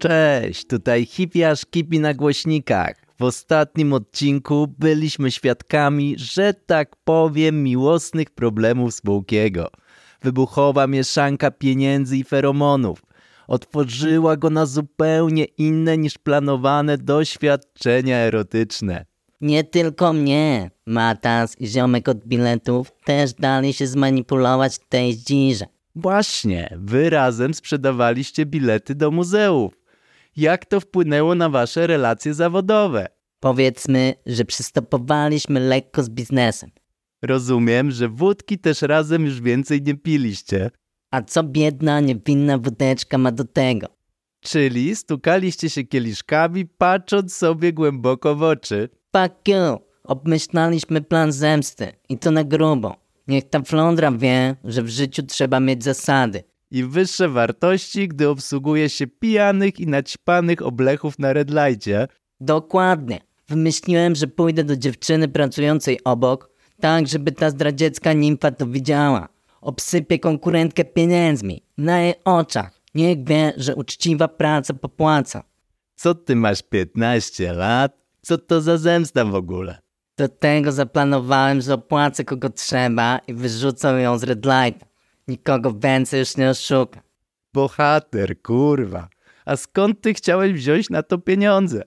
Cześć, tutaj hipiasz kipi na głośnikach. W ostatnim odcinku byliśmy świadkami, że tak powiem, miłosnych problemów Spółkiego. Wybuchowa mieszanka pieniędzy i feromonów otworzyła go na zupełnie inne niż planowane doświadczenia erotyczne. Nie tylko mnie. Matas i ziomek od biletów też dali się zmanipulować w tej zdzirze. Właśnie, wy razem sprzedawaliście bilety do muzeów. Jak to wpłynęło na wasze relacje zawodowe? Powiedzmy, że przystopowaliśmy lekko z biznesem. Rozumiem, że wódki też razem już więcej nie piliście. A co biedna, niewinna wódeczka ma do tego? Czyli stukaliście się kieliszkami, patrząc sobie głęboko w oczy. Fuck you. Obmyślaliśmy plan zemsty. I to na grubo. Niech ta flądra wie, że w życiu trzeba mieć zasady. I wyższe wartości, gdy obsługuje się pijanych i naćpanych oblechów na red lightie. Dokładnie. Wymyśliłem, że pójdę do dziewczyny pracującej obok, tak żeby ta zdradziecka nimfa to widziała. Obsypię konkurentkę pieniędzmi, na jej oczach. Niech wie, że uczciwa praca popłaca. Co ty masz 15 lat? Co to za zemsta w ogóle? Do tego zaplanowałem, że opłacę kogo trzeba i wyrzucę ją z red lighta. Nikogo więcej już nie oszuka. Bohater, kurwa. A skąd ty chciałeś wziąć na to pieniądze?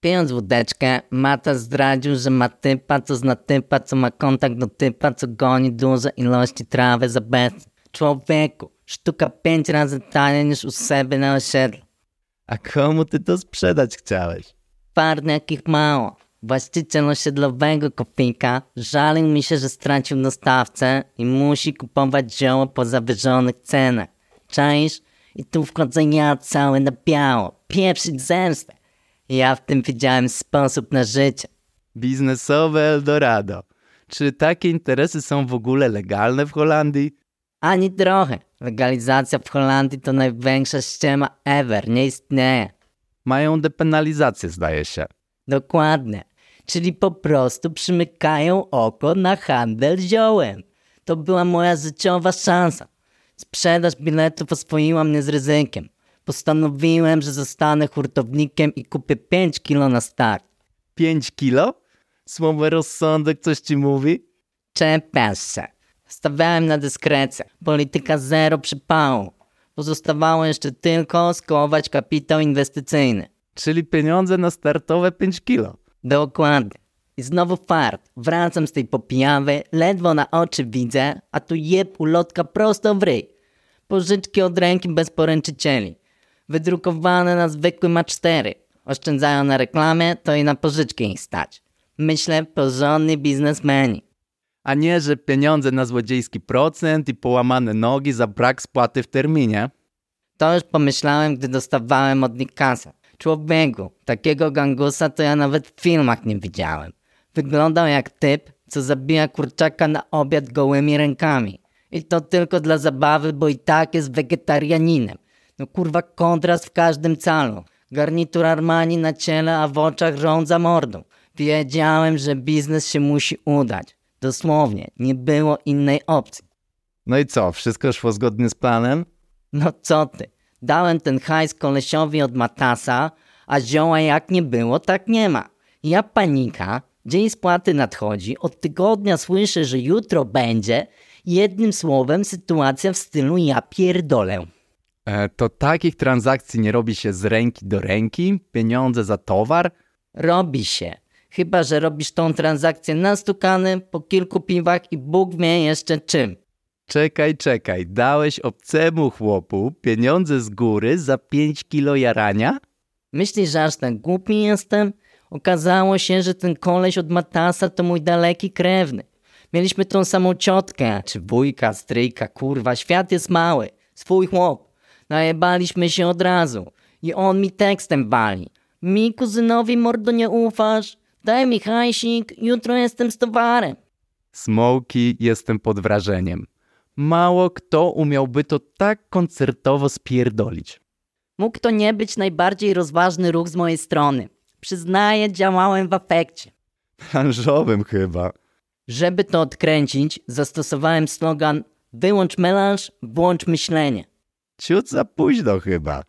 Pijąc wódeczkę, Mata zdradził, że ma typa, co zna typa, co ma kontakt do typa, co goni duże ilości trawy za bez. Człowieku, sztuka pięć razy taniej niż u siebie na osiedlu. A komu ty to sprzedać chciałeś? Parny jakich mało. Właściciel osiedlowego kopika żalił mi się, że stracił dostawcę i musi kupować zioło po zawyżonych cenach. Czaisz? I tu wchodzę ja cały na biało. Pieprzyć zemstę. Ja w tym widziałem sposób na życie. Biznesowe Eldorado. Czy takie interesy są w ogóle legalne w Holandii? Ani trochę. Legalizacja w Holandii to największa ściema ever. Nie istnieje. Mają depenalizację, zdaje się. Dokładnie. Czyli po prostu przymykają oko na handel ziołem. To była moja życiowa szansa. Sprzedaż biletów oswoiła mnie z ryzykiem. Postanowiłem, że zostanę hurtownikiem i kupię 5 kilo na start. 5 kilo? Słowo rozsądek coś ci mówi? Czepiasz się. Stawiałem na dyskrecję. Polityka zero przypału. Pozostawało jeszcze tylko skołować kapitał inwestycyjny. Czyli pieniądze na startowe 5 kilo. Dokładnie. I znowu fart. Wracam z tej popijawy, ledwo na oczy widzę, a tu jeb ulotka prosto w ryj. Pożyczki od ręki bez poręczycieli. Wydrukowane na zwykłym A4. Oszczędzają na reklamie, to i na pożyczki ich stać. Myślę, porządni biznesmeni. A nie, że pieniądze na złodziejski procent i połamane nogi za brak spłaty w terminie. To już pomyślałem, gdy dostawałem od nich kasę. Człowieku, takiego gangusa to ja nawet w filmach nie widziałem. Wyglądał jak typ, co zabija kurczaka na obiad gołymi rękami. I to tylko dla zabawy, bo i tak jest wegetarianinem. No kurwa kontrast w każdym calu. Garnitur Armani na ciele, a w oczach rządza mordą. Wiedziałem, że biznes się musi udać. Dosłownie, nie było innej opcji. No i co, wszystko szło zgodnie z planem? No co ty? Dałem ten hajs kolesiowi od Matasa, a zioła jak nie było, tak nie ma. Ja panika, dzień spłaty nadchodzi, od tygodnia słyszę, że jutro będzie. Jednym słowem sytuacja w stylu ja pierdolę. E, to takich transakcji nie robi się z ręki do ręki? Pieniądze za towar? Robi się. Chyba, że robisz tą transakcję nastukany, po kilku piwach i Bóg wie jeszcze czym. Czekaj, czekaj, dałeś obcemu chłopu pieniądze z góry za 5 kilo jarania? Myślisz, że aż tak głupi jestem? Okazało się, że ten koleś od Matasa to mój daleki krewny. Mieliśmy tą samą ciotkę, czy wujka, stryjka, kurwa, świat jest mały. Swój chłop. Najebaliśmy się od razu. I on mi tekstem wali. Mi kuzynowi mordo nie ufasz? Daj mi hajsik, jutro jestem z towarem. Smoki, jestem pod wrażeniem. Mało kto umiałby to tak koncertowo spierdolić. Mógł to nie być najbardziej rozważny ruch z mojej strony. Przyznaję, działałem w afekcie. Branżowym chyba. Żeby to odkręcić, zastosowałem slogan Wyłącz melanż, włącz myślenie. Ciut za późno chyba.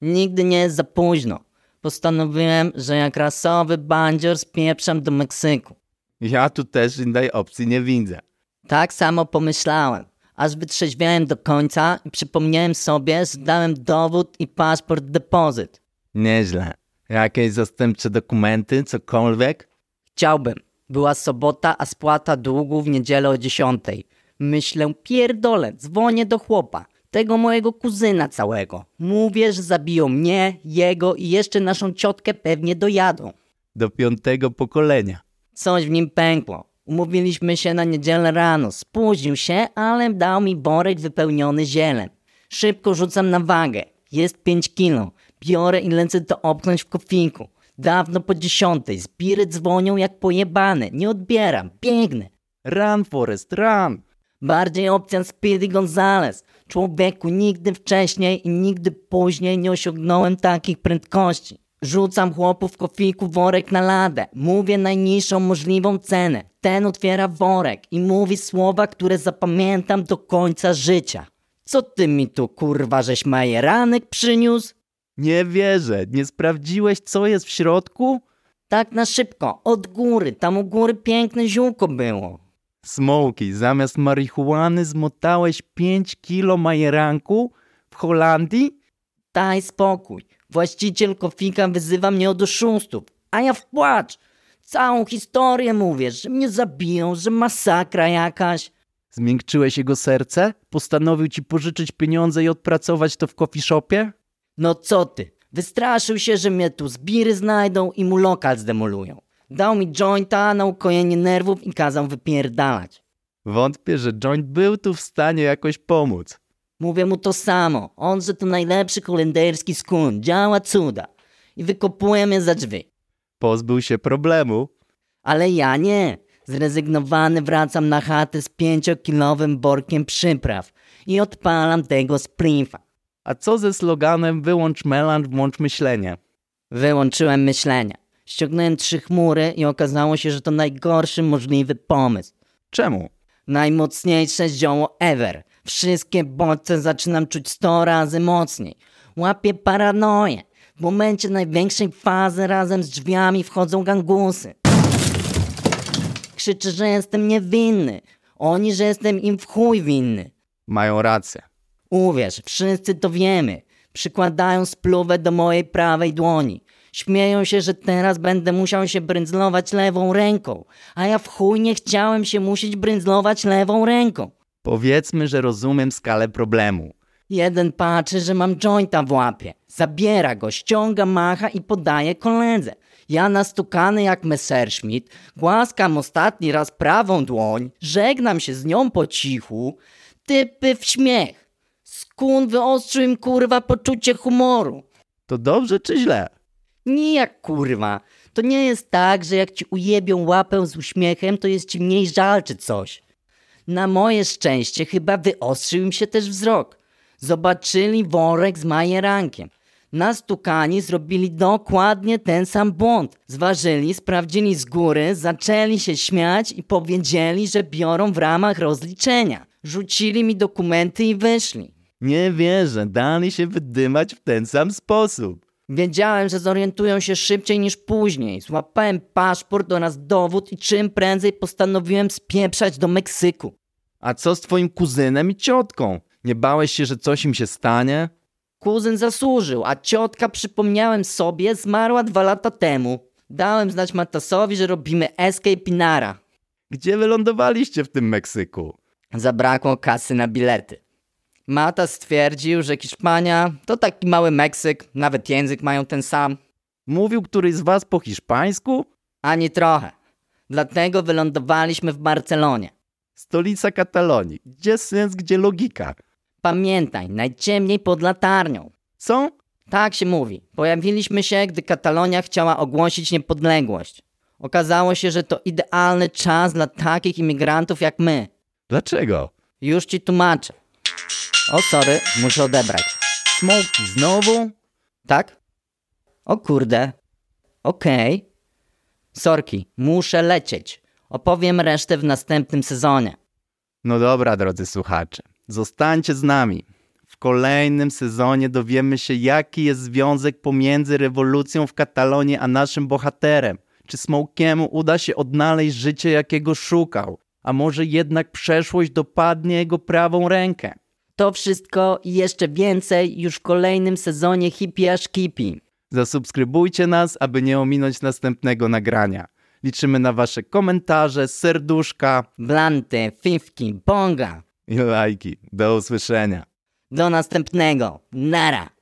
Nigdy nie jest za późno. Postanowiłem, że jak rasowy bandzior spieprzam do Meksyku. Ja tu też innej opcji nie widzę. Tak samo pomyślałem, aż wytrzeźwiałem do końca i przypomniałem sobie, że dałem dowód i paszport depozyt. Nieźle. Jakieś zastępcze dokumenty, cokolwiek? Chciałbym. Była sobota, a spłata długu w niedzielę o dziesiątej. Myślę, pierdolę, dzwonię do chłopa, tego mojego kuzyna całego. Mówię, że zabiją mnie, jego i jeszcze naszą ciotkę pewnie dojadą. Do piątego pokolenia. Coś w nim pękło. Umówiliśmy się na niedzielę rano. Spóźnił się, ale dał mi worek wypełniony zielem. Szybko rzucam na wagę. Jest 5 kilo. Biorę i lecę to obknąć w kofinku. Dawno po dziesiątej. Zbiry dzwonią jak pojebane. Nie odbieram. Biegnę. Run, Forest, run! Bardziej opcja Speedy Gonzales. Człowieku, nigdy wcześniej i nigdy później nie osiągnąłem takich prędkości. Rzucam chłopu w kofiku worek na ladę. Mówię najniższą możliwą cenę. Ten otwiera worek i mówi słowa, które zapamiętam do końca życia. Co ty mi tu kurwa żeś majeranek przyniósł? Nie wierzę, nie sprawdziłeś co jest w środku? Tak na szybko, od góry, tam u góry piękne ziółko było. Smoki, zamiast marihuany zmotałeś 5 kilo majeranku w Holandii? Daj spokój. Właściciel kofika wyzywa mnie od oszustów, a ja w płacz. Całą historię mówię, że mnie zabiją, że masakra jakaś. Zmiękczyłeś jego serce? Postanowił ci pożyczyć pieniądze i odpracować to w coffee shopie? No co ty? Wystraszył się, że mnie tu zbiry znajdą i mu lokal zdemolują. Dał mi jointa na ukojenie nerwów i kazał wypierdalać. Wątpię, że joint był tu w stanie jakoś pomóc. Mówię mu to samo. On, że to najlepszy holenderski skun. Działa cuda. I wykopuje mnie za drzwi. Pozbył się problemu. Ale ja nie. Zrezygnowany wracam na chatę z pięciokilowym workiem przypraw i odpalam tego sprinfa. A co ze sloganem wyłącz melanż, włącz myślenie? Wyłączyłem myślenia. Ściągnąłem trzy chmury i okazało się, że to najgorszy możliwy pomysł. Czemu? Najmocniejsze zioło ever. Wszystkie bodźce zaczynam czuć sto razy mocniej. Łapię paranoję. W momencie największej fazy razem z drzwiami wchodzą gangusy. Krzyczę, że jestem niewinny. Oni, że jestem im w chuj winny. Mają rację. Uwierz, wszyscy to wiemy. Przykładają spluwę do mojej prawej dłoni. Śmieją się, że teraz będę musiał się brędzlować lewą ręką. A ja w chuj nie chciałem się musieć brędzlować lewą ręką. Powiedzmy, że rozumiem skalę problemu. Jeden patrzy, że mam jointa w łapie. Zabiera go, ściąga macha i podaje koledze. Ja nastukany jak Messerschmitt, głaskam ostatni raz prawą dłoń, żegnam się z nią po cichu, typy w śmiech. Skun wyostrzył im kurwa poczucie humoru. To dobrze czy źle? Nijak kurwa. To nie jest tak, że jak ci ujebią łapę z uśmiechem, to jest ci mniej żal czy coś. Na moje szczęście chyba wyostrzył im się też wzrok. Zobaczyli worek z majerankiem. Nastukani zrobili dokładnie ten sam błąd. Zważyli, sprawdzili z góry, zaczęli się śmiać i powiedzieli, że biorą w ramach rozliczenia. Rzucili mi dokumenty i wyszli. Nie wierzę, dali się wydymać w ten sam sposób. Wiedziałem, że zorientują się szybciej niż później. Złapałem paszport oraz dowód i czym prędzej postanowiłem spieprzać do Meksyku. A co z twoim kuzynem i ciotką? Nie bałeś się, że coś im się stanie? Kuzyn zasłużył, a ciotka, przypomniałem sobie, zmarła dwa lata temu. Dałem znać Matasowi, że robimy escape Pinara. Gdzie wylądowaliście w tym Meksyku? Zabrakło kasy na bilety. Mata stwierdził, że Hiszpania to taki mały Meksyk, nawet język mają ten sam. Mówił któryś z was po hiszpańsku? Ani trochę. Dlatego wylądowaliśmy w Barcelonie. Stolica Katalonii. Gdzie sens, gdzie logika? Pamiętaj, najciemniej pod latarnią. Co? Tak się mówi. Pojawiliśmy się, gdy Katalonia chciała ogłosić niepodległość. Okazało się, że to idealny czas dla takich imigrantów jak my. Dlaczego? Już ci tłumaczę. O, sorry, muszę odebrać. Smoki znowu? Tak? O kurde. Okej. Sorki, muszę lecieć. Opowiem resztę w następnym sezonie. No dobra, drodzy słuchacze. Zostańcie z nami. W kolejnym sezonie dowiemy się, jaki jest związek pomiędzy rewolucją w Katalonii a naszym bohaterem. Czy Smokiemu uda się odnaleźć życie, jakiego szukał? A może jednak przeszłość dopadnie jego prawą rękę? To wszystko i jeszcze więcej już w kolejnym sezonie Hippie aż Kipi. Zasubskrybujcie nas, aby nie ominąć następnego nagrania. Liczymy na Wasze komentarze, serduszka Blanty, fifki, bonga. i lajki. Do usłyszenia. Do następnego. Nara.